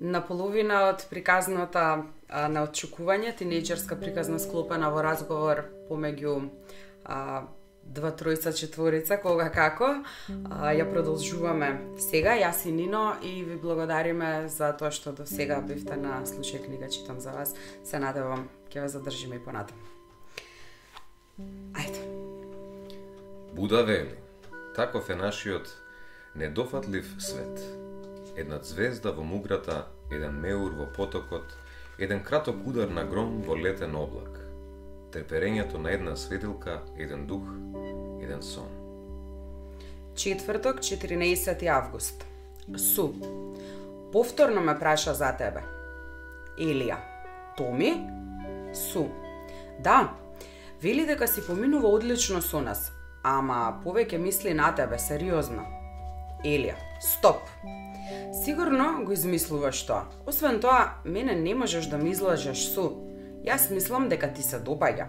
на половина од приказната а, на очекување, тинејџерска приказна склопена во разговор помеѓу а, два тројца четворица кога како. А, ја продолжуваме сега јас и Нино и ви благодариме за тоа што до сега бевте на Слушај книга читам за вас. Се надевам ќе ве задржиме и понатаму. Ајде. Буда вели, таков е нашиот недофатлив свет. Една звезда во муграта, еден меур во потокот, еден краток удар на гром во летен облак. Треперењето на една светилка, еден дух, еден сон. Четврток, 14 август. Су. Повторно ме праша за тебе. Елија. Томи? Су. Да. Вели дека си поминува одлично со нас, ама повеќе мисли на тебе, сериозно. Елија. Стоп. Сигурно го измислуваш тоа. Освен тоа, мене не можеш да ми излажеш су. Јас мислам дека ти се допаѓа.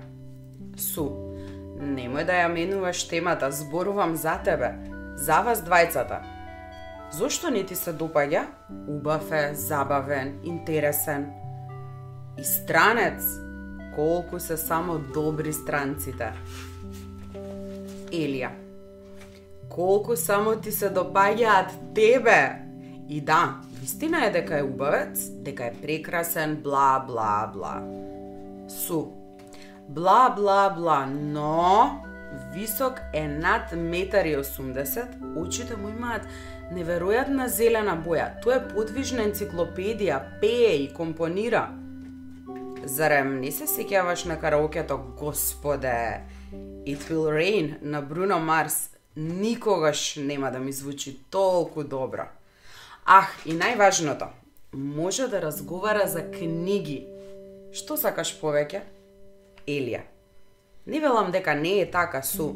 Су. Немој да ја менуваш темата, зборувам за тебе, за вас двајцата. Зошто не ти се допаѓа? Убав е, забавен, интересен. И странец, колку се само добри странците. Елија. Колку само ти се допаѓаат тебе. И да, вистина е дека е убавец, дека е прекрасен, бла, бла, бла. Су. Бла, бла, бла, но висок е над 1,80 очите му имаат неверојатна зелена боја. Тој е подвижна енциклопедија, пее и компонира. Зарем не се сеќаваш на караокето Господе? It Will Rain на Бруно Марс никогаш нема да ми звучи толку добро. Ах, и најважното, може да разговара за книги. Што сакаш повеќе? Елија. Не велам дека не е така су.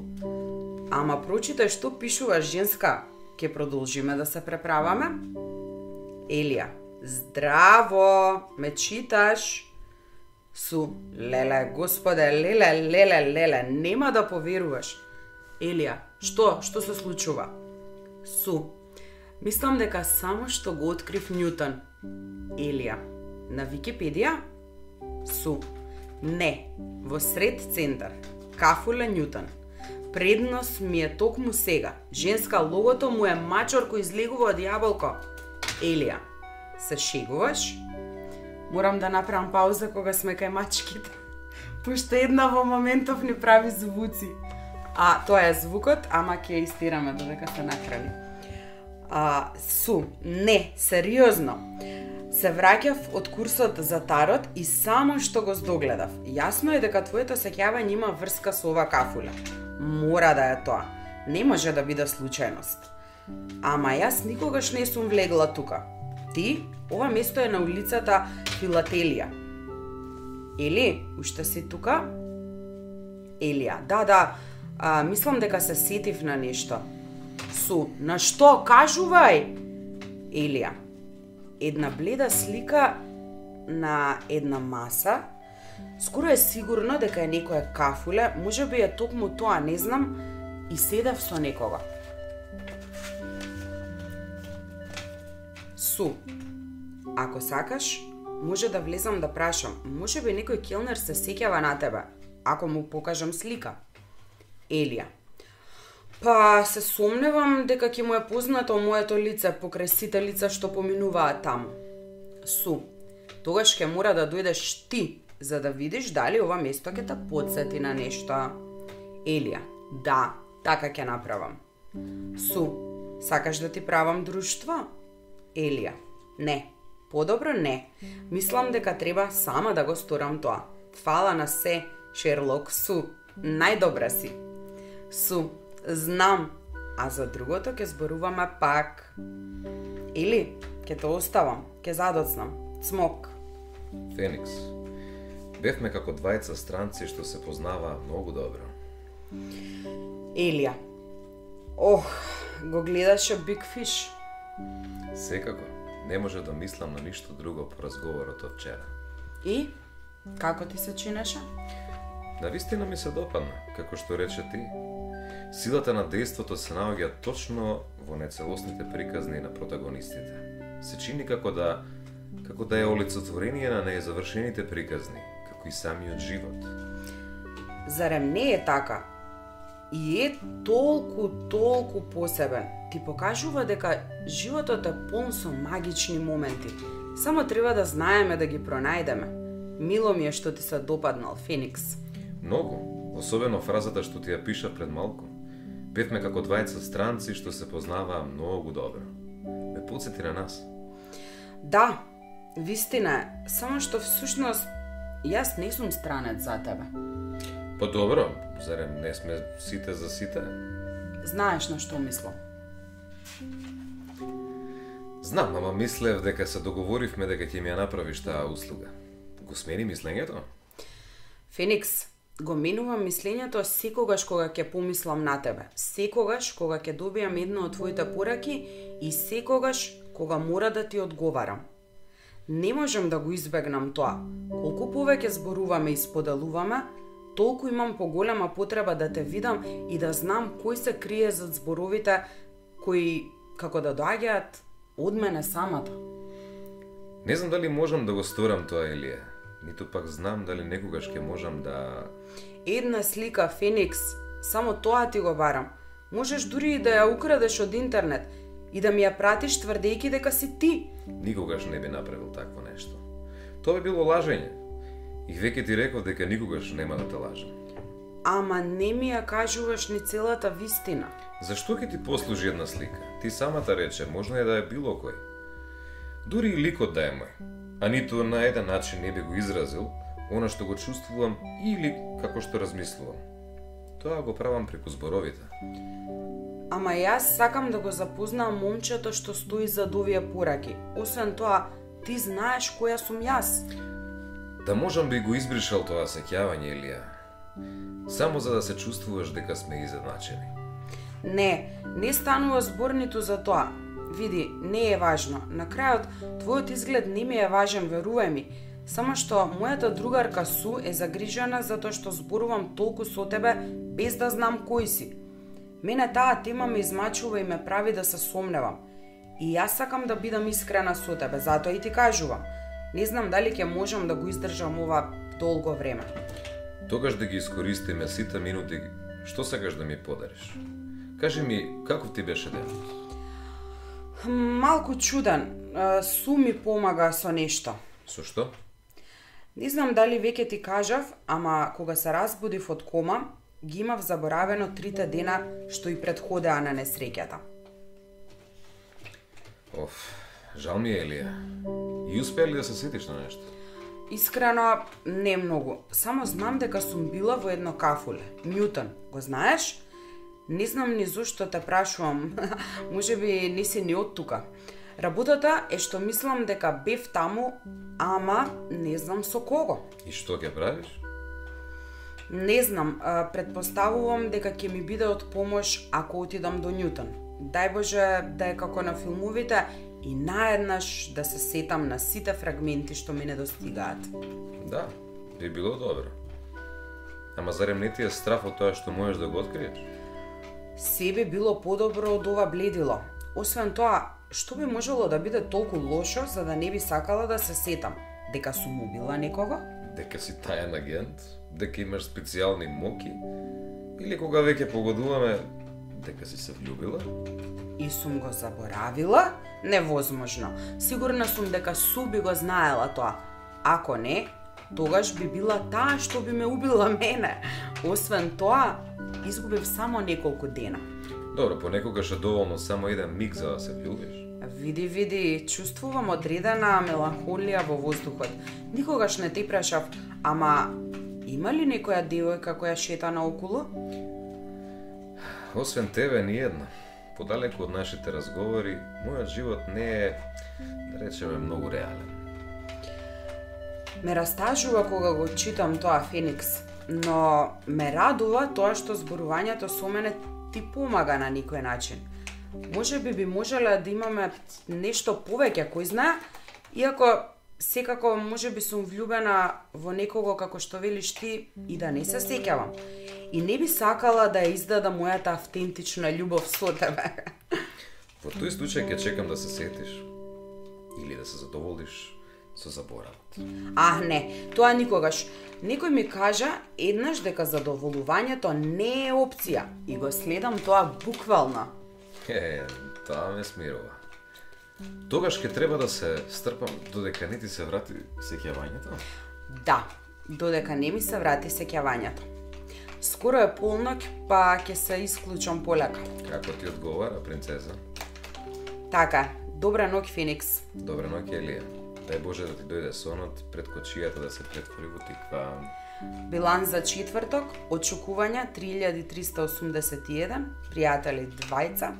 Ама прочитај што пишува женска. Ке продолжиме да се преправаме? Елија. Здраво, ме читаш? Су, леле, господе, леле, леле, леле, нема да поверуваш. Елија, што, што се случува? Су, мислам дека само што го открив Ньютон. Елија, на Википедија? Су, не, во сред центар, кафуле Ньютон. Предност ми е токму сега. Женска логото му е мачор кој излегува од јаболко. Елија, се шегуваш? Морам да направам пауза кога сме кај мачките. Пошто една во моментов не прави звуци. А тоа е звукот, ама ќе истираме додека се накрали. А, су, не, сериозно. Се враќав од курсот за тарот и само што го здогледав. Јасно е дека твоето сеќавање има врска со ова кафула. Мора да е тоа. Не може да биде случајност. Ама јас никогаш не сум влегла тука. Ти, ова место е на улицата Филателија. Ели, уште си тука? Елија, да, да, а, мислам дека се сетив на нешто. Су, на што, кажувај? Елија, една бледа слика на една маса, скоро е сигурно дека е некоја кафуле, може би е токму тоа, не знам, и седав со некога. Су, ако сакаш, може да влезам да прашам, може би некој келнер се сеќава на тебе, ако му покажам слика. Елија. Па, се сомневам дека ќе му е познато моето лице покрај сите лица што поминуваат таму. Су, тогаш ќе мора да дојдеш ти, за да видиш дали ова место ќе те подсети на нешто. Елија, да, така ќе направам. Су, сакаш да ти правам друштво? Елија, не, подобро не. Мислам дека треба сама да го сторам тоа. Фала на се, Шерлок Су. Најдобра си. Су, знам, а за другото ќе зборуваме пак. Или, ќе те оставам, ќе задоцнам. Цмок. Феникс. Бевме како двајца странци што се познава многу добро. Елија. Ох, го гледаше Big Fish. Секако, не може да мислам на ништо друго по разговорот од вчера. И? Како ти се чинеше? Навистина ми се допадна, како што рече ти. Силата на дејството се наоѓа точно во нецелосните приказни на протагонистите. Се чини како да како да е олицетворение на незавршените приказни, како и самиот живот. Зарем не е така? И е толку, толку посебен. Ти покажува дека животот е полн со магични моменти. Само треба да знаеме да ги пронајдеме. Мило ми е што ти се допаднал, Феникс. Многу, особено фразата што ти ја пиша пред малку. Певме како двајца странци што се познаваа многу добро. Ме подсети на нас. Да, вистина е, само што всушност јас не сум странец за тебе. Па добро, зарем не сме сите за сите? Знаеш на што мислам. Знам, ама мислев дека се договоривме дека ќе ми ја направиш таа услуга. Го смени мислењето? Феникс, го менувам мислењето секогаш кога ќе помислам на тебе. Секогаш кога ќе добијам една од твоите пораки и секогаш кога мора да ти одговарам. Не можам да го избегнам тоа. Колку повеќе зборуваме и споделуваме, толку имам поголема потреба да те видам и да знам кој се крие зад зборовите кои како да доаѓаат од мене самата. Не знам дали можам да го сторам тоа, Елија. Ниту пак знам дали некогаш ќе можам да... Една слика, Феникс, само тоа ти го барам. Можеш дури и да ја украдеш од интернет и да ми ја пратиш тврдејки дека си ти. Никогаш не би направил такво нешто. Тоа би било лажење. И веќе ти реков дека никогаш нема да те лажам. Ама не ми ја кажуваш ни целата вистина. Зашто ќе ти послужи една слика? Ти самата рече, можно е да е било кој. Дури и ликот да е мој. А ниту на еден начин не би го изразил она што го чувствувам или како што размислувам. Тоа го правам преку зборовите. Ама јас сакам да го запознам момчето што стои зад овие пораки. Освен тоа, ти знаеш која сум јас. Да можам би го избришал тоа сеќавање, Илија. Само за да се чувствуваш дека сме изедначени. Не, не станува збор ниту за тоа. Види, не е важно. На крајот, твојот изглед не ми е важен, верувај ми. Само што мојата другарка Су е загрижена затоа што зборувам толку со тебе без да знам кој си. Мене таа тема ме измачува и ме прави да се сомневам. И јас сакам да бидам искрена со тебе, затоа и ти кажувам. Не знам дали ќе можам да го издржам ова долго време. Тогаш да ги искористиме сите минути што сакаш да ми подариш. Кажи ми, каков ти беше денот? Малку чуден. Су ми помага со нешто. Со што? Не знам дали веќе ти кажав, ама кога се разбудив од кома, ги имав заборавено трите дена што и предходеа на несреќата. Оф, жал ми е, Елија. И успеа ли да се сетиш на нешто? Искрено, не многу. Само знам дека сум била во едно кафуле. Ньютон, го знаеш? Не знам ни зошто те прашувам. Може би не си ни од тука. Работата е што мислам дека бев таму, ама не знам со кого. И што ќе правиш? Не знам, предпоставувам дека ќе ми биде од помош ако отидам до Ньютон. Дај Боже да е како на филмовите и наеднаш да се сетам на сите фрагменти што ми недостигаат. Да, би било добро. Ама зарем не ти е страф од тоа што можеш да го откриеш? Себе било подобро од ова бледило. Освен тоа, што би можело да биде толку лошо за да не би сакала да се сетам? Дека сум убила некого? Дека си тајен агент? Дека имаш специјални моки? Или кога веќе погодуваме, дека си се влюбила? И сум го заборавила? Невозможно. Сигурна сум дека Су би го знаела тоа. Ако не, тогаш би била таа што би ме убила мене. Освен тоа, изгубив само неколку дена. Добро, понекогаш е доволно само еден миг за да се влюбиш. Види, види, чувствувам одредена меланхолија во воздухот. Никогаш не те прашав, ама има ли некоја девојка која шета наоколу? Освен тебе, ни една. Подалеку од нашите разговори, мојот живот не е, да речеме, многу реален. Ме растажува кога го читам тоа Феникс, но ме радува тоа што зборувањето со мене ти помага на некој начин. Може би би можеле да имаме нешто повеќе, кој знае, иако секако може би сум влюбена во некого како што велиш ти и да не се сеќавам. И не би сакала да ја издадам мојата автентична љубов со тебе. Во тој случај ќе чекам да се сетиш или да се задоволиш со заборавот. А, не, тоа никогаш. Некој ми кажа еднаш дека задоволувањето не е опција и го следам тоа буквално. Е, тоа ме смирува. Тогаш ќе треба да се стрпам додека не ти се врати сеќавањето? Да, додека не ми се врати сеќавањето. Скоро е полноќ, па ќе се исклучам полека. Како ти одговара, принцеза? Така, добра ноќ, Феникс. Добра ноќ, Елија. Дај Боже да ти дојде сонот пред кочијата да се претвори во тиква. Биланс за четврток, очекувања 3381, пријатели двајца,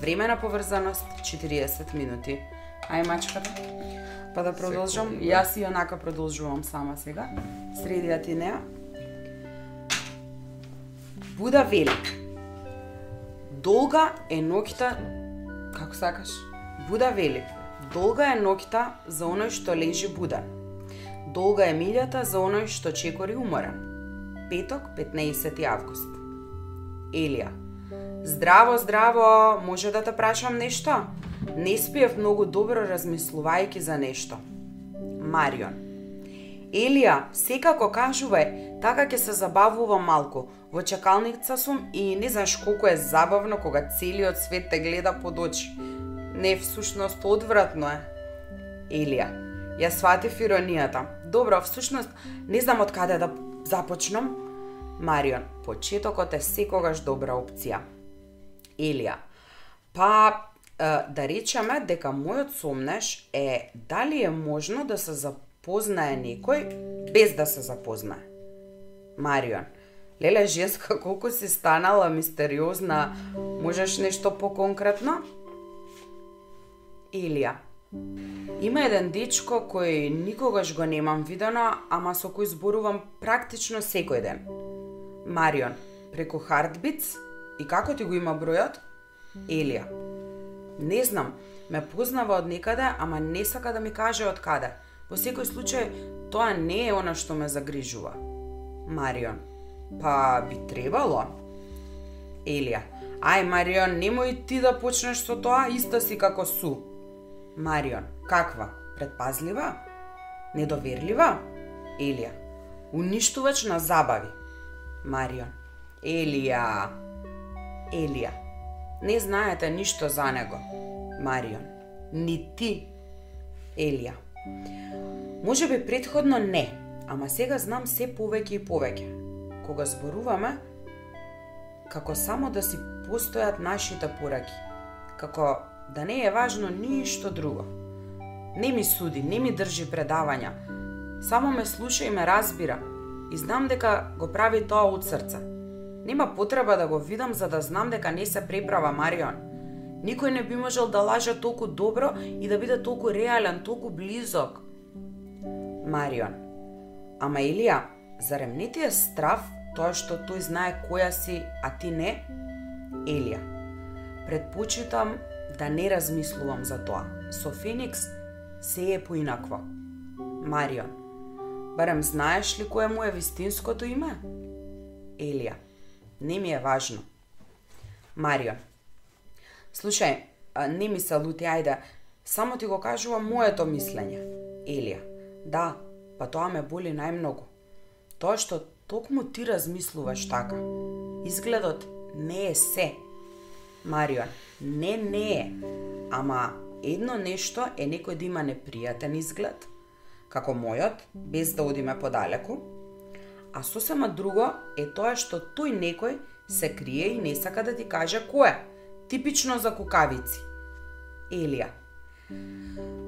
време на поврзаност 40 минути. Ај мачката. Па да продолжам, јас и онака продолжувам сама сега. Среди ја ти неа. Буда вели. Долга е ноќта, како сакаш? Буда вели. Долга е ноќта за оној што лежи буден. Долга е милјата за оној што чекори уморен. Петок, 15 август. Елија. Здраво, здраво, може да те прашам нешто? Не спиев многу добро размислувајќи за нешто. Марион. Елија, секако кажувај, така ќе се забавувам малку. Во чекалница сум и не знаеш колку е забавно кога целиот свет те гледа под очи. Не, всушност, одвратно е. Елија, ја сватив иронијата. Добро, всушност, не знам од каде да започнам. Марион, почетокот е секогаш добра опција. Елија, па да речеме дека мојот сомнеш е дали е можно да се запознае некој без да се запознае. Марион, леле женска колку си станала мистериозна, можеш нешто поконкретно? Илија. Има еден дечко кој никогаш го немам видено, ама со кој зборувам практично секој ден. Марион, преку Хардбиц и како ти го има бројот? Елија. Не знам, ме познава од некаде, ама не сака да ми каже од каде. Во секој случај, тоа не е она што ме загрижува. Марион. Па би требало. Елија. Ај, Марион, немој ти да почнеш со тоа, иста си како Су. Марион. Каква? Предпазлива? Недоверлива? Елија. Уништувач на забави. Марион. Елија. Елија. Не знаете ништо за него. Марион. Ни ти. Елија. Може би предходно не, ама сега знам се повеќе и повеќе. Кога зборуваме, како само да си постојат нашите пораки, како да не е важно ништо друго. Не ми суди, не ми држи предавања, само ме слуша и ме разбира и знам дека го прави тоа од срце. Нема потреба да го видам за да знам дека не се преправа Марион. Никој не би можел да лаже толку добро и да биде толку реален, толку близок. Марион. Ама Илија, зарем не ти е страв тоа што тој знае која си, а ти не? Елија. Предпочитам да не размислувам за тоа. Со Феникс се е поинакво. Марион. Барем знаеш ли кое му е вистинското име? Елија. Не ми е важно. Марион. Слушај, не ми се лути, ајде, само ти го кажувам моето мислење. Елија. Да, па тоа ме боли најмногу. Тоа што токму ти размислуваш така. Изгледот не е се. Марион, не, не е. Ама едно нешто е некој да има непријатен изглед, како мојот, без да одиме подалеку, а сосема друго е тоа што тој некој се крие и не сака да ти каже кој е. Типично за кукавици. Елија.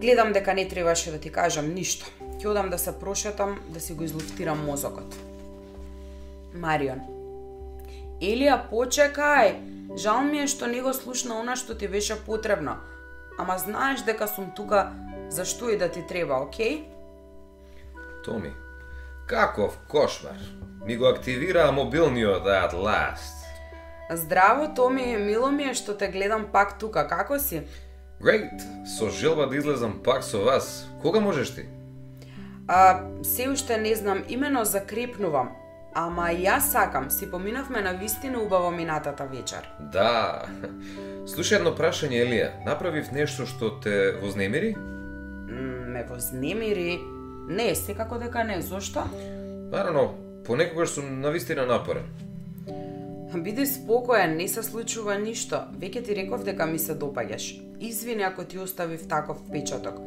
Гледам дека не требаше да ти кажам ништо. Ќе одам да се прошетам, да си го излуфтирам мозокот. Марион. Елија, почекај. Жал ми е што не го слушна она што ти беше потребно. Ама знаеш дека сум тука за што и да ти треба, окей? Томи, каков кошмар. Ми го активираа мобилниот at last. Здраво, Томи, мило ми е што те гледам пак тука. Како си? Great, со желба да излезам пак со вас. Кога можеш ти? А, се уште не знам, имено закрепнувам. Ама јас сакам, си поминавме на вистина убаво минатата вечер. Да. Слушај едно прашање, Елија. Направив нешто што те вознемири? М, Ме вознемири, не, секако дека не, зошто? Нарано, понекогаш сум навистина напорен. Биди спокоен, не се случува ништо. Веќе ти реков дека ми се допаѓаш. Извини ако ти оставив таков впечаток.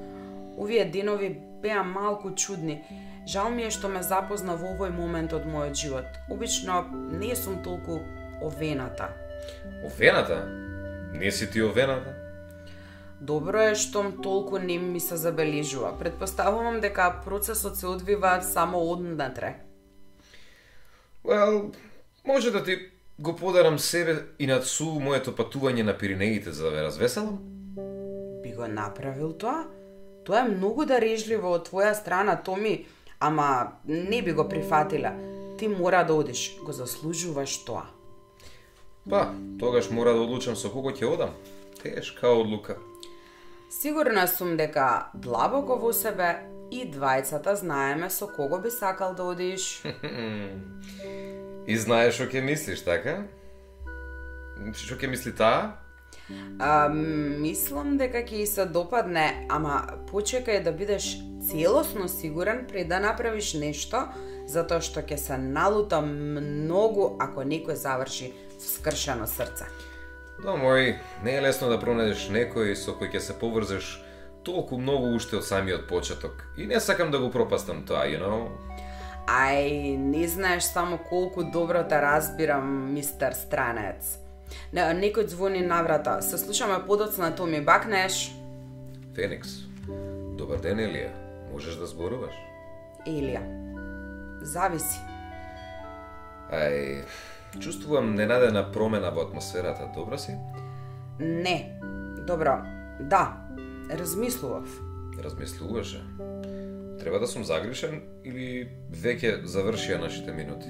Овие денови беа малку чудни. Жал ми е што ме запозна во овој момент од мојот живот. Обично не сум толку овената. Овената? Не си ти овената? Добро е штом толку не ми се забележува. Предпоставувам дека процесот се одвива само однатре. Well, може да ти го подарам себе и над су моето патување на Пиринеите за да ве развеселам? Би го направил тоа? Тоа е многу дарежливо од твоја страна, Томи, ама не би го прифатила. Ти мора да одиш, го заслужуваш тоа. Па, тогаш мора да одлучам со кого ќе одам. Тешка одлука. Сигурна сум дека длабоко во себе и двајцата знаеме со кого би сакал да одиш. И знаеш што ќе мислиш, така? Што ќе мисли таа? А, мислам дека ќе и се допадне, ама почекај да бидеш целосно сигурен пред да направиш нешто, затоа што ќе се налута многу ако некој заврши скршено срце. Да, мој, не е лесно да пронајдеш некој со кој ќе се поврзеш толку многу уште од самиот почеток. И не сакам да го пропастам тоа, you know? Ај, не знаеш само колку добро те разбирам, мистер Странец. Не, некој звони на врата. Се слушаме подоцна, то ми бакнеш. Феникс. Добар ден, Елија. Можеш да зборуваш? Елија. Зависи. Ај, чувствувам ненадена промена во атмосферата, добро си? Не. Добро. Да. Размислував. Размислуваше. Треба да сум загрешен или веќе завршија нашите минути?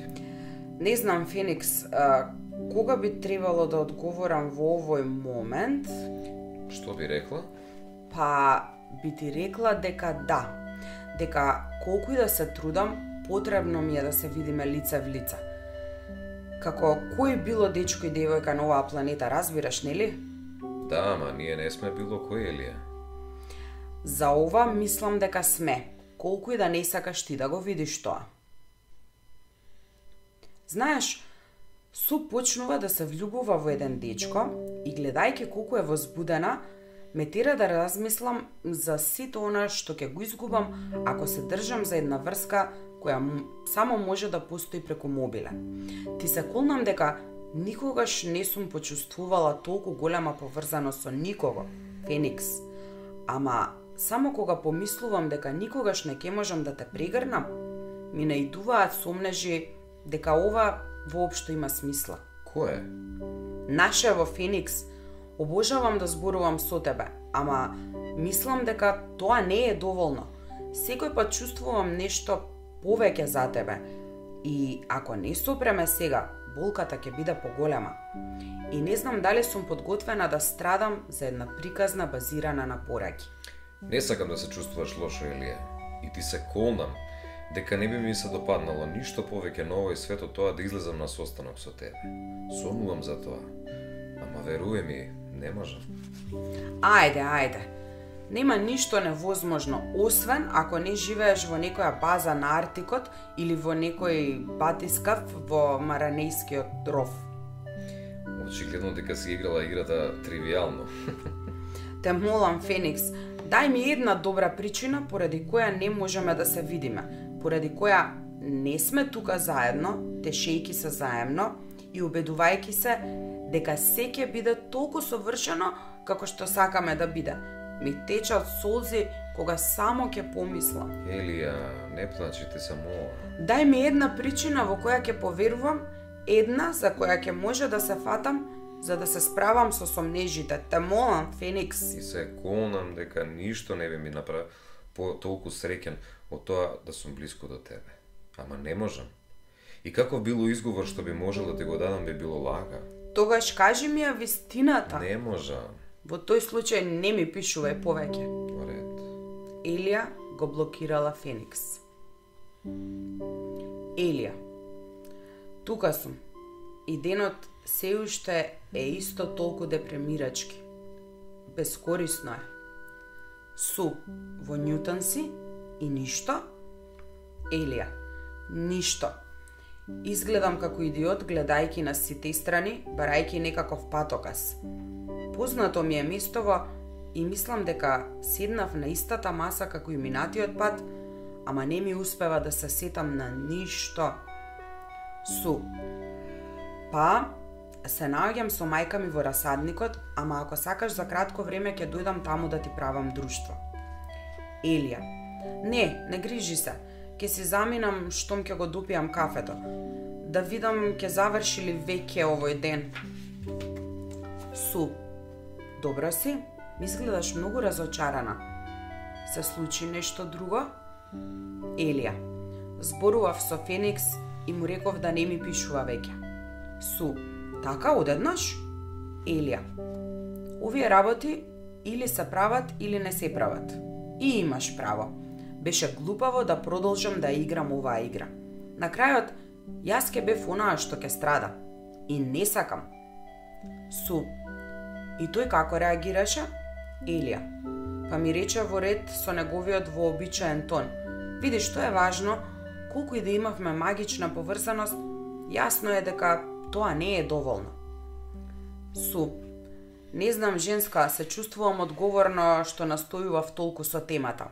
Не знам, Феникс, а, кога би требало да одговорам во овој момент, Што би рекла? па би ти рекла дека да. Дека колку и да се трудам, потребно ми е да се видиме лице в лице. Како кој било дечко и девојка на оваа планета, разбираш, нели? Да, ама ние не сме било кој Елија. За ова мислам дека сме, колку и да не сакаш ти да го видиш тоа. Знаеш, Су почнува да се влюбува во еден дечко и гледајќи колку е возбудена, ме тера да размислам за сите она што ќе го изгубам ако се држам за една врска која само може да постои преку мобиле. Ти се колнам дека никогаш не сум почувствувала толку голема поврзаност со никого, Феникс. Ама само кога помислувам дека никогаш не ќе можам да те прегрнам, ми наидуваат сомнежи дека ова воопшто има смисла. Кој е? Наше во Феникс, обожавам да зборувам со тебе, ама мислам дека тоа не е доволно. Секој пат чувствувам нешто повеќе за тебе. И ако не сопреме сега, болката ќе биде поголема. И не знам дали сум подготвена да страдам за една приказна базирана на пораки. Не сакам да се чувствуваш лошо, Елија. И ти се колнам дека не би ми се допаднало ништо повеќе на овој свет од тоа да излезам на состанок со тебе. Сонувам за тоа. Ама веруе ми, не можам. Ајде, ајде. Нема ништо невозможно, освен ако не живееш во некоја база на Арктикот или во некој батискав во Маранејскиот ров. Очигледно дека си играла играта тривијално. Те молам, Феникс, дај ми една добра причина поради која не можеме да се видиме, поради која не сме тука заедно, тешејки се заемно и убедувајќи се дека се ќе биде толку совршено како што сакаме да биде. Ми течат солзи кога само ќе помислам. Елија, не плачи те само. Дај ми една причина во која ќе поверувам, една за која ќе може да се фатам за да се справам со сомнежите. Те молам, Феникс. И се колнам дека ништо не би ми направи по толку среќен од тоа да сум блиску до тебе. Ама не можам. И каков било изговор што би можел да ти го дадам би било лага. Тогаш кажи ми ја вистината. Не можам. Во тој случај не ми пишувај повеќе. Во ред. Елија го блокирала Феникс. Елија, тука сум. И денот се уште е исто толку депремирачки. Бескорисно е. Су, во Ньютон си и ништо? Елија, ништо. Изгледам како идиот гледајки на сите страни, барајки некаков патокас. Познато ми е местово и мислам дека седнав на истата маса како и минатиот пат, ама не ми успева да се сетам на ништо. Су. Па, се наоѓам со мајка ми во расадникот, ама ако сакаш за кратко време ќе дојдам таму да ти правам друштво. Елија. Не, не грижи се. Ке си заминам штом ќе го допијам кафето. Да видам ке заврши ли веќе овој ден. Су. Добро си? Ми изгледаш многу разочарана. Се случи нешто друго? Елија. Зборував со Феникс и му реков да не ми пишува веќе. Су. Така одеднаш? Елија. Овие работи или се прават или не се прават. И имаш право. Беше глупаво да продолжам да играм оваа игра. На крајот, јас ке бев онаа што ке страда. И не сакам. Су. И тој како реагираше? Елија. Па ми рече во ред со неговиот вообичаен тон. Види што е важно, колку и да имавме магична поврзаност, јасно е дека тоа не е доволно. Су. Не знам, женска, се чувствувам одговорно што настојував толку со темата.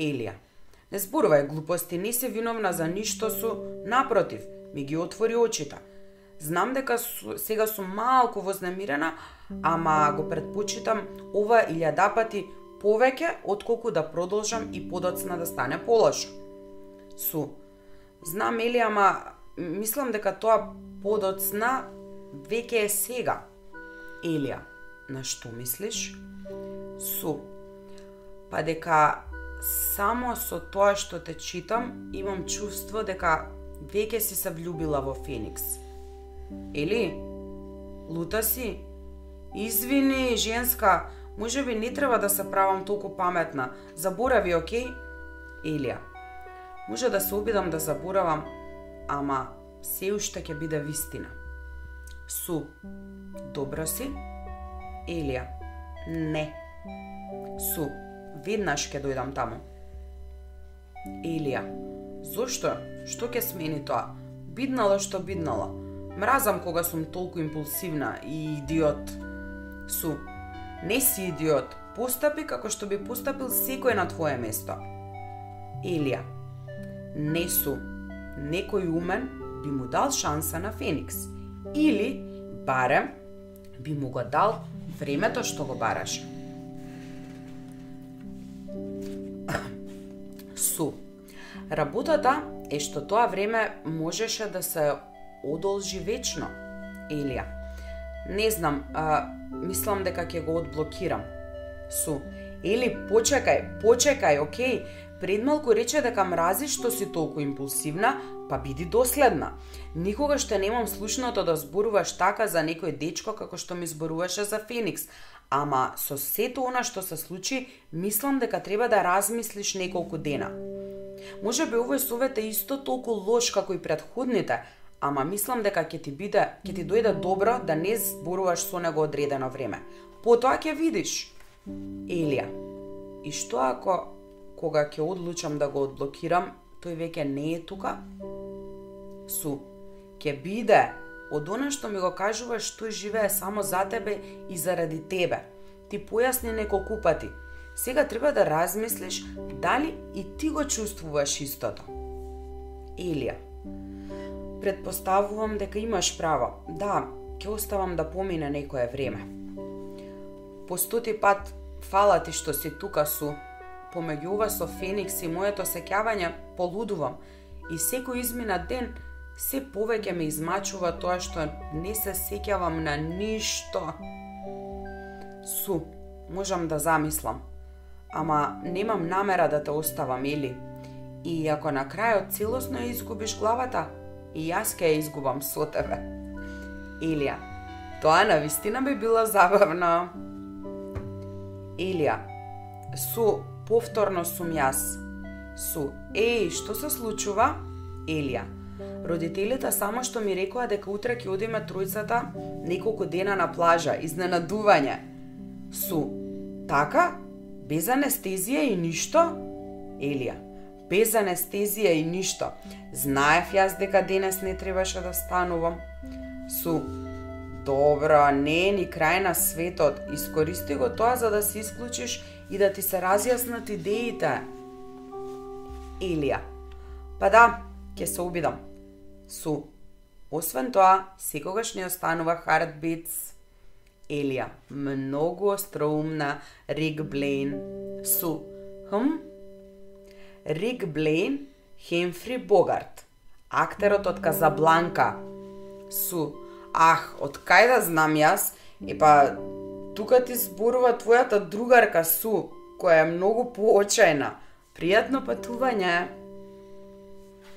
Елија. Не зборувај глупости, не се виновна за ништо су, напротив, ми ги отвори очите. Знам дека су, сега сум малку вознемирена, ама го предпочитам ова илјада пати повеќе отколку да продолжам и подоцна да стане полошо. Су. Знам, Елија, ама мислам дека тоа подоцна веќе е сега. Елија, на што мислиш? Су. Па дека само со тоа што те читам, имам чувство дека веќе си се влюбила во Феникс. Или? Лута си? Извини, женска, може би не треба да се правам толку паметна. Заборави, окей? Елија. Може да се обидам да заборавам, ама се уште ќе биде вистина. Су. Добро си? Елија. Не. Су. Веднаш ќе дојдам таму. Елија. Зошто? Што ќе смени тоа? Биднала што биднала. Мразам кога сум толку импулсивна и идиот. Су. Не си идиот. Постапи како што би постапил секој на твое место. Елија. Не су. Некој умен би му дал шанса на Феникс. Или, барем, би му го дал времето што го бараш. Су. Работата е што тоа време можеше да се одолжи вечно, Елија. Не знам, а, мислам дека ќе го одблокирам. Су. Или, почекај, почекај, окей. Пред малку рече дека мрази што си толку импулсивна, па биди доследна. Никогаш те немам слушното да зборуваш така за некој дечко како што ми зборуваше за Феникс, ама со сето она што се случи, мислам дека треба да размислиш неколку дена. Може би овој совет е исто толку лош како и предходните, ама мислам дека ќе ти биде, ќе ти дојде добро да не зборуваш со него одредено време. Потоа ќе видиш. Елија. И што ако кога ќе одлучам да го одблокирам, тој веќе не е тука? Су. Ќе биде од она што ми го кажуваш тој живее само за тебе и заради тебе. Ти појасни неколку пати. Сега треба да размислиш дали и ти го чувствуваш истото. Елија. Предпоставувам дека имаш право. Да, ќе оставам да помине некое време. По стоти пат, фала ти што си тука су. Помеѓу ова со Феникс и моето сеќавање, полудувам. И секој измина ден, се повеќе ме измачува тоа што не се сеќавам на ништо. Су, можам да замислам. Ама немам намера да те оставам, или? И ако на крајот целосно ја изгубиш главата, и јас ќе ја изгубам со тебе. Илија, тоа на вистина би било забавно. Илија, су, повторно сум јас. Су, еј, што се случува? Илија. Родителите само што ми рекоа дека утре ќе одиме тројцата неколку дена на плажа, изненадување. Су, така? Без анестезија и ништо? Елија. Без анестезија и ништо. Знаев јас дека денес не требаше да станувам. Су. Добро, не е ни крај на светот. Искористи го тоа за да се исклучиш и да ти се разјаснат идеите. Елија. Па да, ќе се обидам. Су. Освен тоа, секогаш не останува Heartbeats. Елија, многу остроумна Рик Блейн. Су. Хм? Рик Блейн, Хемфри Богарт. Актерот од Казабланка. Су. Ах, од кај да знам јас? Епа, тука ти зборува твојата другарка Су, која е многу поочајна. Пријатно патување.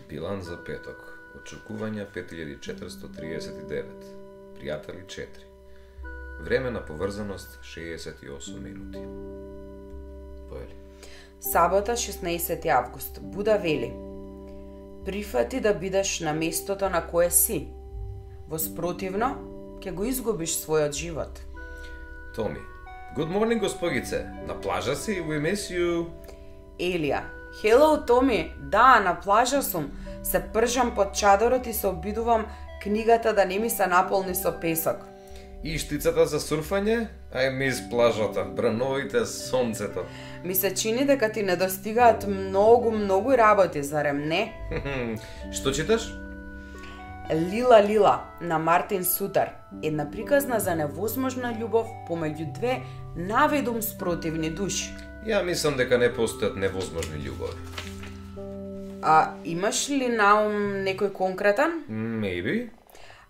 Билан за петок. Очекувања 5439. Пријатели 4. Време на поврзаност 68 минути. Поели. Сабота 16 август. Буда вели. Прифати да бидеш на местото на кое си. Во спротивно, ќе го изгубиш својот живот. Томи. Good morning, госпогице. На плажа си, we miss you. Елија. Hello, Томи. Да, на плажа сум. Се пржам под чадорот и се обидувам книгата да не ми се наполни со песок. И штицата за сурфање? Ај мис плажата, брановите, сонцето. Ми се чини дека ти недостигаат многу, многу работи, зарем не? Што читаш? Лила Лила на Мартин Сутар, една приказна за невозможна љубов помеѓу две наведум спротивни души. Ја мислам дека не постојат невозможни љубови. А имаш ли наум некој конкретен? Maybe.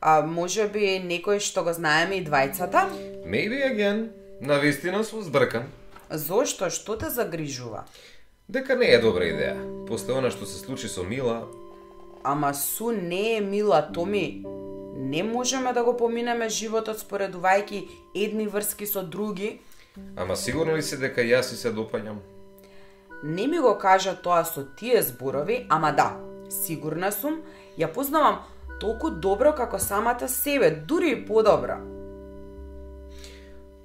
А може би некој што го знаеме и двајцата? Maybe again. На вистина сум збркан. Зошто? Што те загрижува? Дека не е добра идеја. После она што се случи со Мила, Ама су не е мила, Томи. Не можеме да го поминеме животот споредувајќи едни врски со други. Ама сигурно ли си дека јас си се допаѓам? Не ми го кажа тоа со тие зборови, ама да, сигурна сум, ја познавам толку добро како самата себе, дури и подобро.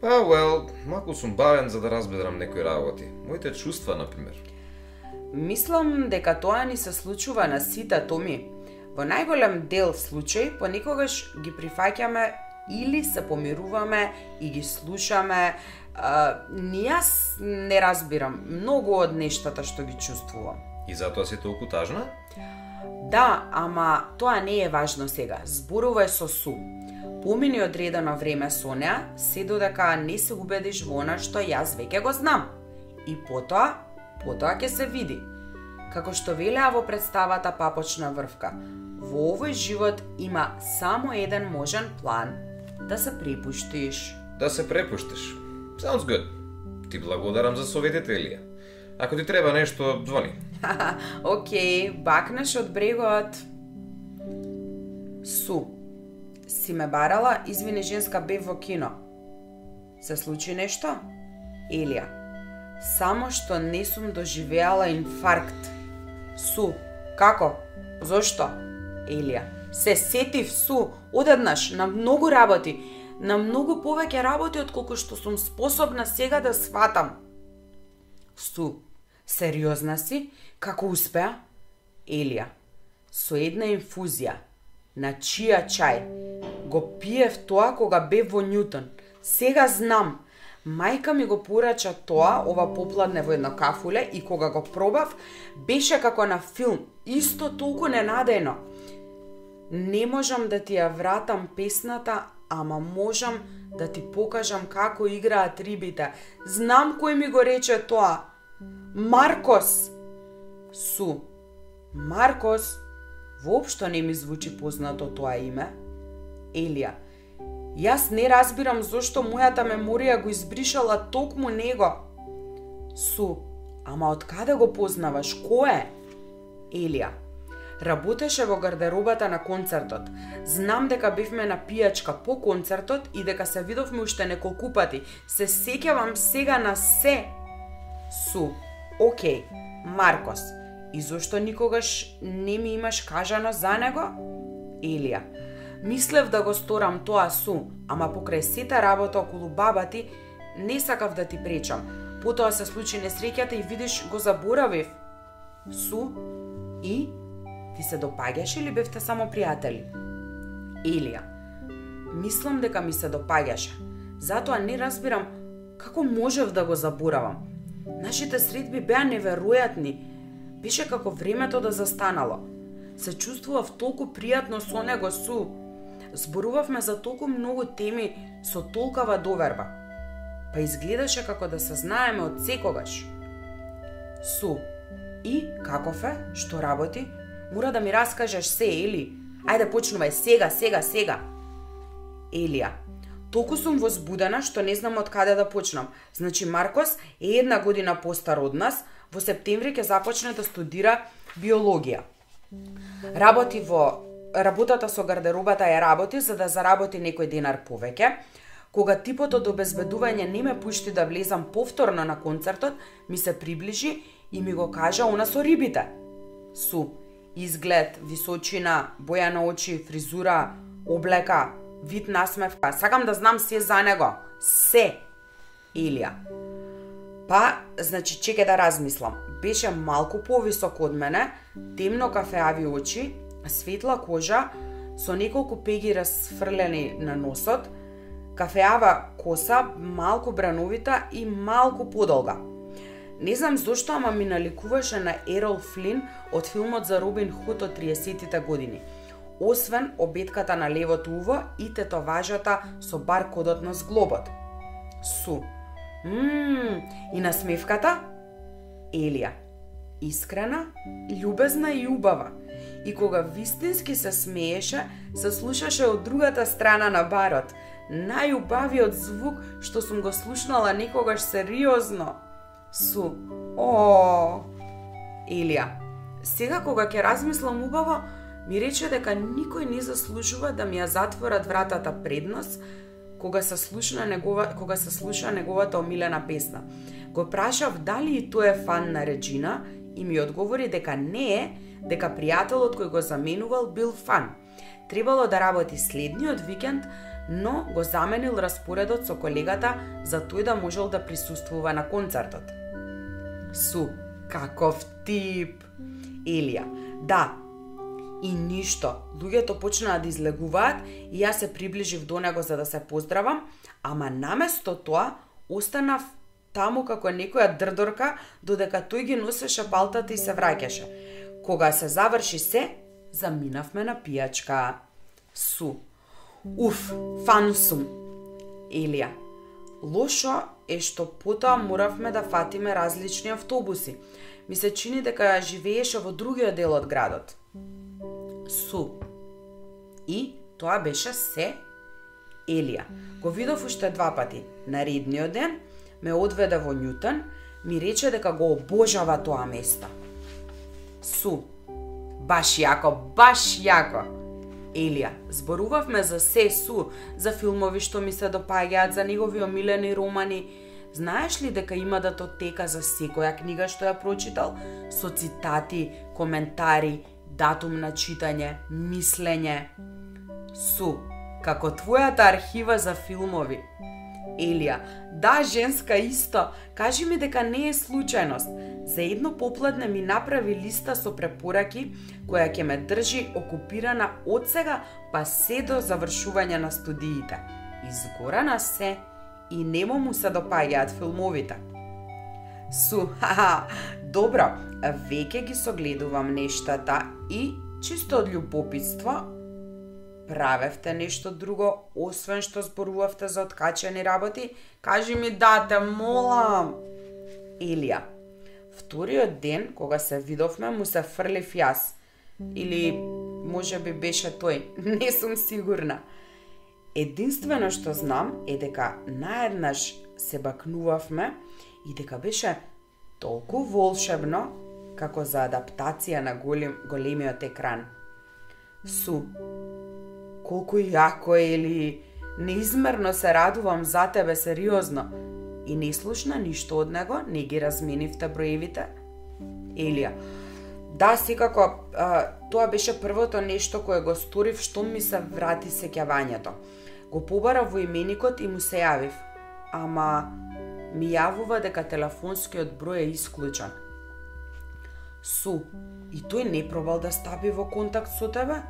Па, well, малку сум бавен за да разберам некои работи. Моите чувства, например. Мислам дека тоа ни се случува на сите томи. Во најголем дел случаи понекогаш ги прифаќаме или се помируваме и ги слушаме. А, ни јас не разбирам многу од нештата што ги чувствувам. И затоа си толку тажна? Да, ама тоа не е важно сега. Зборувај со Су. Помини одредено време со неа, се додека не се убедиш во она што јас веќе го знам. И потоа, потоа ќе се види. Како што велеа во представата Папочна врвка, во овој живот има само еден можен план да се препуштиш. Да се препуштиш. Sounds good. Ти благодарам за советите, Елија. Ако ти треба нешто, звони. Океј, бакнеш од брегот. Су. Си ме барала, извини женска бев во кино. Се случи нешто? Елија. Само што не сум доживеала инфаркт. Су. Како? Зошто? Елија. Се сетив Су, одеднаш, на многу работи. На многу повеќе работи од колку што сум способна сега да сватам. Су. Сериозна си? Како успеа? Елија. Со една инфузија. На чија чај. Го пиев тоа кога бев во Ньютон. Сега знам. Мајка ми го порача тоа, ова попладне во едно кафуле и кога го пробав, беше како на филм, исто толку ненадено. Не можам да ти ја вратам песната, ама можам да ти покажам како играат рибите. Знам кој ми го рече тоа. Маркос! Су. Маркос? Воопшто не ми звучи познато тоа име. Елија. Јас не разбирам зошто мојата меморија го избришала токму него. Су. Ама од каде го познаваш? Кој е? Елија. Работеше во гардеробата на концертот. Знам дека бевме на пијачка по концертот и дека се видовме уште неколку пати. Се сеќавам сега на се. Су. Океј, Маркос. И зошто никогаш не ми имаш кажано за него? Елија. Мислев да го сторам тоа су, ама покрај сета работа околу баба ти, не сакав да ти пречам. Потоа се случи несреќата и видиш го заборавив. Су и ти се допаѓаш или бевте само пријатели? Илија, Мислам дека ми се допаѓаше. Затоа не разбирам како можев да го заборавам. Нашите средби беа неверојатни. Беше како времето да застанало. Се чувствував толку пријатно со него су. Зборувавме за толку многу теми со толкава доверба. Па изгледаше како да се знаеме од секогаш. Су, и каков е, што работи? Мора да ми раскажеш се, Ели. Ајде почнувај сега, сега, сега. Елија, Толку сум возбудена што не знам од каде да почнам. Значи Маркос е една година постар од нас, во септември ќе започне да студира биологија. Работи во работата со гардеробата ја работи за да заработи некој денар повеќе. Кога типот од обезбедување не ме пушти да влезам повторно на концертот, ми се приближи и ми го кажа она со рибите. Су, изглед, височина, боја на очи, фризура, облека, вид насмевка. Сакам да знам се за него. Се. Илија. Па, значи, чекај да размислам. Беше малку повисок од мене, темно кафеави очи, светла кожа, со неколку пеги расфрлени на носот, кафеава коса, малку брановита и малку подолга. Не знам зошто, ама ми наликуваше на Ерол Флин од филмот за Робин Худ од 30-тите години – освен обетката на левото уво и тетоважата со баркодот на зглобот. Су. Мм, и насмевката? Елија. Искрена, љубезна и убава. И кога вистински се смееше, се слушаше од другата страна на барот. Најубавиот звук што сум го слушнала некогаш сериозно. Су. О, Елија. Сега кога ќе размислам убаво, ми рече дека никој не заслужува да ми ја затворат вратата нас кога се слуша негова кога се слуша неговата омилена песна. Го прашав дали и тој е фан на Реджина и ми одговори дека не е, дека пријателот кој го заменувал бил фан. Требало да работи следниот викенд, но го заменил распоредот со колегата за тој да можел да присуствува на концертот. Су, каков тип! Елија, да, и ништо. Луѓето почнаа да излегуваат и јас се приближив до него за да се поздравам, ама наместо тоа останав таму како некоја дрдорка додека тој ги носеше палтата и се враќаше. Кога се заврши се, заминавме на пијачка. Су. Уф, фан сум. Елија. Лошо е што потоа моравме да фатиме различни автобуси. Ми се чини дека живееше во другиот дел од градот су. И тоа беше се Елија. Го видов уште два пати. На редниот ден ме одведе во Ньютон, ми рече дека го обожава тоа место. Су. Баш јако, баш јако. Елија, зборувавме за се су, за филмови што ми се допаѓаат, за негови омилени романи. Знаеш ли дека има датотека за секоја книга што ја прочитал, со цитати, коментари датум на читање, мислење. Су, како твојата архива за филмови. Елија, да, женска исто, кажи ми дека не е случајност. За едно попладне ми направи листа со препораки која ќе ме држи окупирана од сега па се до завршување на студиите. Изгора на се и немо му се допаѓаат филмовите. Су, ха, добро, веќе ги согледувам нештата и, чисто од љубопитство, правевте нешто друго, освен што зборувавте за откачени работи? Кажи ми да, те молам. Илија, вториот ден, кога се видовме, му се фрлив јас. Или, може би беше тој, не сум сигурна. Единствено што знам е дека наеднаш се бакнувавме и дека беше толку волшебно како за адаптација на голем, големиот екран. Су, колку јако е или неизмерно се радувам за тебе сериозно и не слушна ништо од него, не ги разменивте броевите? Елија, да, секако, а, тоа беше првото нешто кое го сторив што ми се врати сеќавањето. Го побара во именикот и му се јавив. Ама, ми јавува дека телефонскиот број е исклучен. Су, и тој не пробал да стапи во контакт со тебе?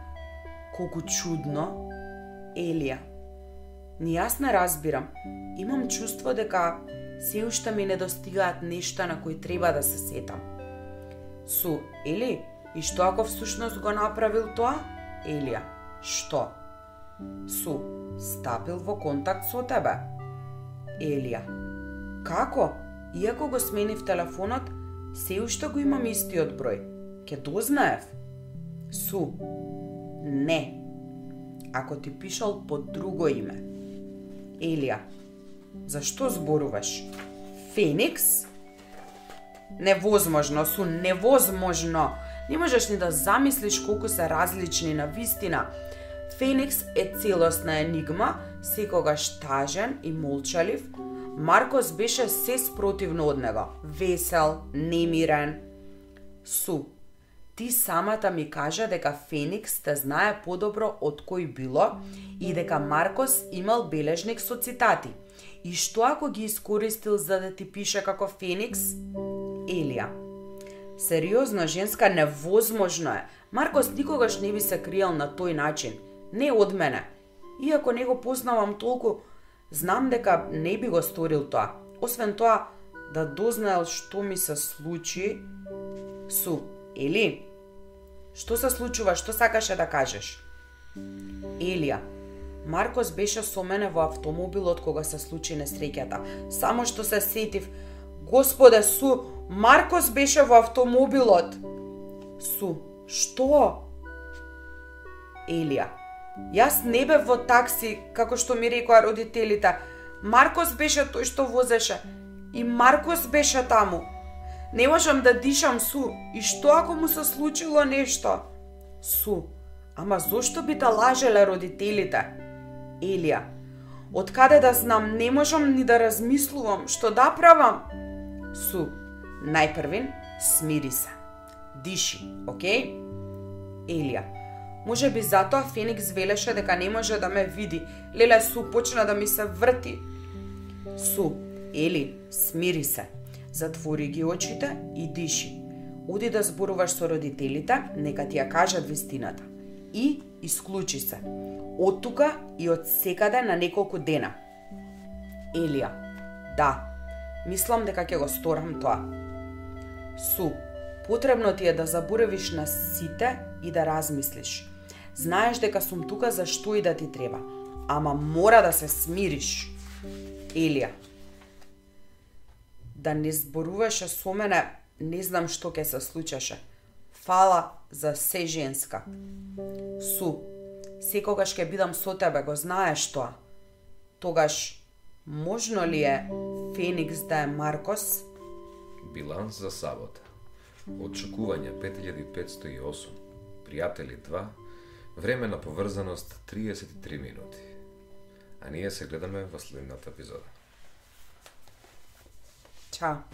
Колку чудно. Елија. Ни јас не разбирам. Имам чувство дека се уште ми недостигаат нешта на кои треба да се сетам. Су, Ели, и што ако всушност го направил тоа? Елија, што? Су, стапил во контакт со тебе? Елија, како? Иако го сменив телефонот, се уште го имам истиот број. Ке дознаев? Су, не. Ако ти пишал под друго име. Елија, Зашто зборуваш? Феникс? Невозможно, су невозможно. Не можеш ни да замислиш колку се различни на вистина. Феникс е целосна енигма, секогаш тажен и молчалив. Маркос беше се спротивно од него. Весел, немирен. Су, ти самата ми кажа дека Феникс те знае подобро од кој било и дека Маркос имал бележник со цитати – И што ако ги искористил за да ти пише како Феникс? Елија. Сериозно, женска, невозможно е. Маркос никогаш не би се криел на тој начин. Не од мене. Иако не го познавам толку, знам дека не би го сторил тоа. Освен тоа, да дознаел што ми се случи, су, или што се случува, што сакаше да кажеш? Елија, Маркос беше со мене во автомобилот кога се случи несреќата. Само што се сетив, Господе Су, Маркос беше во автомобилот. Су, што? Елија, јас не бев во такси, како што ми рекоа родителите. Маркос беше тој што возеше. И Маркос беше таму. Не можам да дишам, Су. И што ако му се случило нешто? Су, ама зошто би да лажеле родителите? Елија. Од каде да знам, не можам ни да размислувам што да правам. Су, најпрвин, смири се. Диши, окей? Елија. Може би затоа Феникс велеше дека не може да ме види. Леле Су почна да ми се врти. Су, Ели, смири се. Затвори ги очите и диши. Оди да зборуваш со родителите, нека ти ја кажат вистината. И исклучи се од тука и од секаде на неколку дена. Елија, да, мислам дека ќе го сторам тоа. Су, потребно ти е да заборавиш на сите и да размислиш. Знаеш дека сум тука за што и да ти треба, ама мора да се смириш. Елија, да не зборуваше со мене, не знам што ќе се случеше. Фала за се женска. Су, секогаш ќе бидам со тебе, го знаеш тоа. Тогаш, можно ли е Феникс да е Маркос? Биланс за сабота. Очекување 5508. Пријатели 2. Време на поврзаност 33 минути. А ние се гледаме во следната епизода. Chao.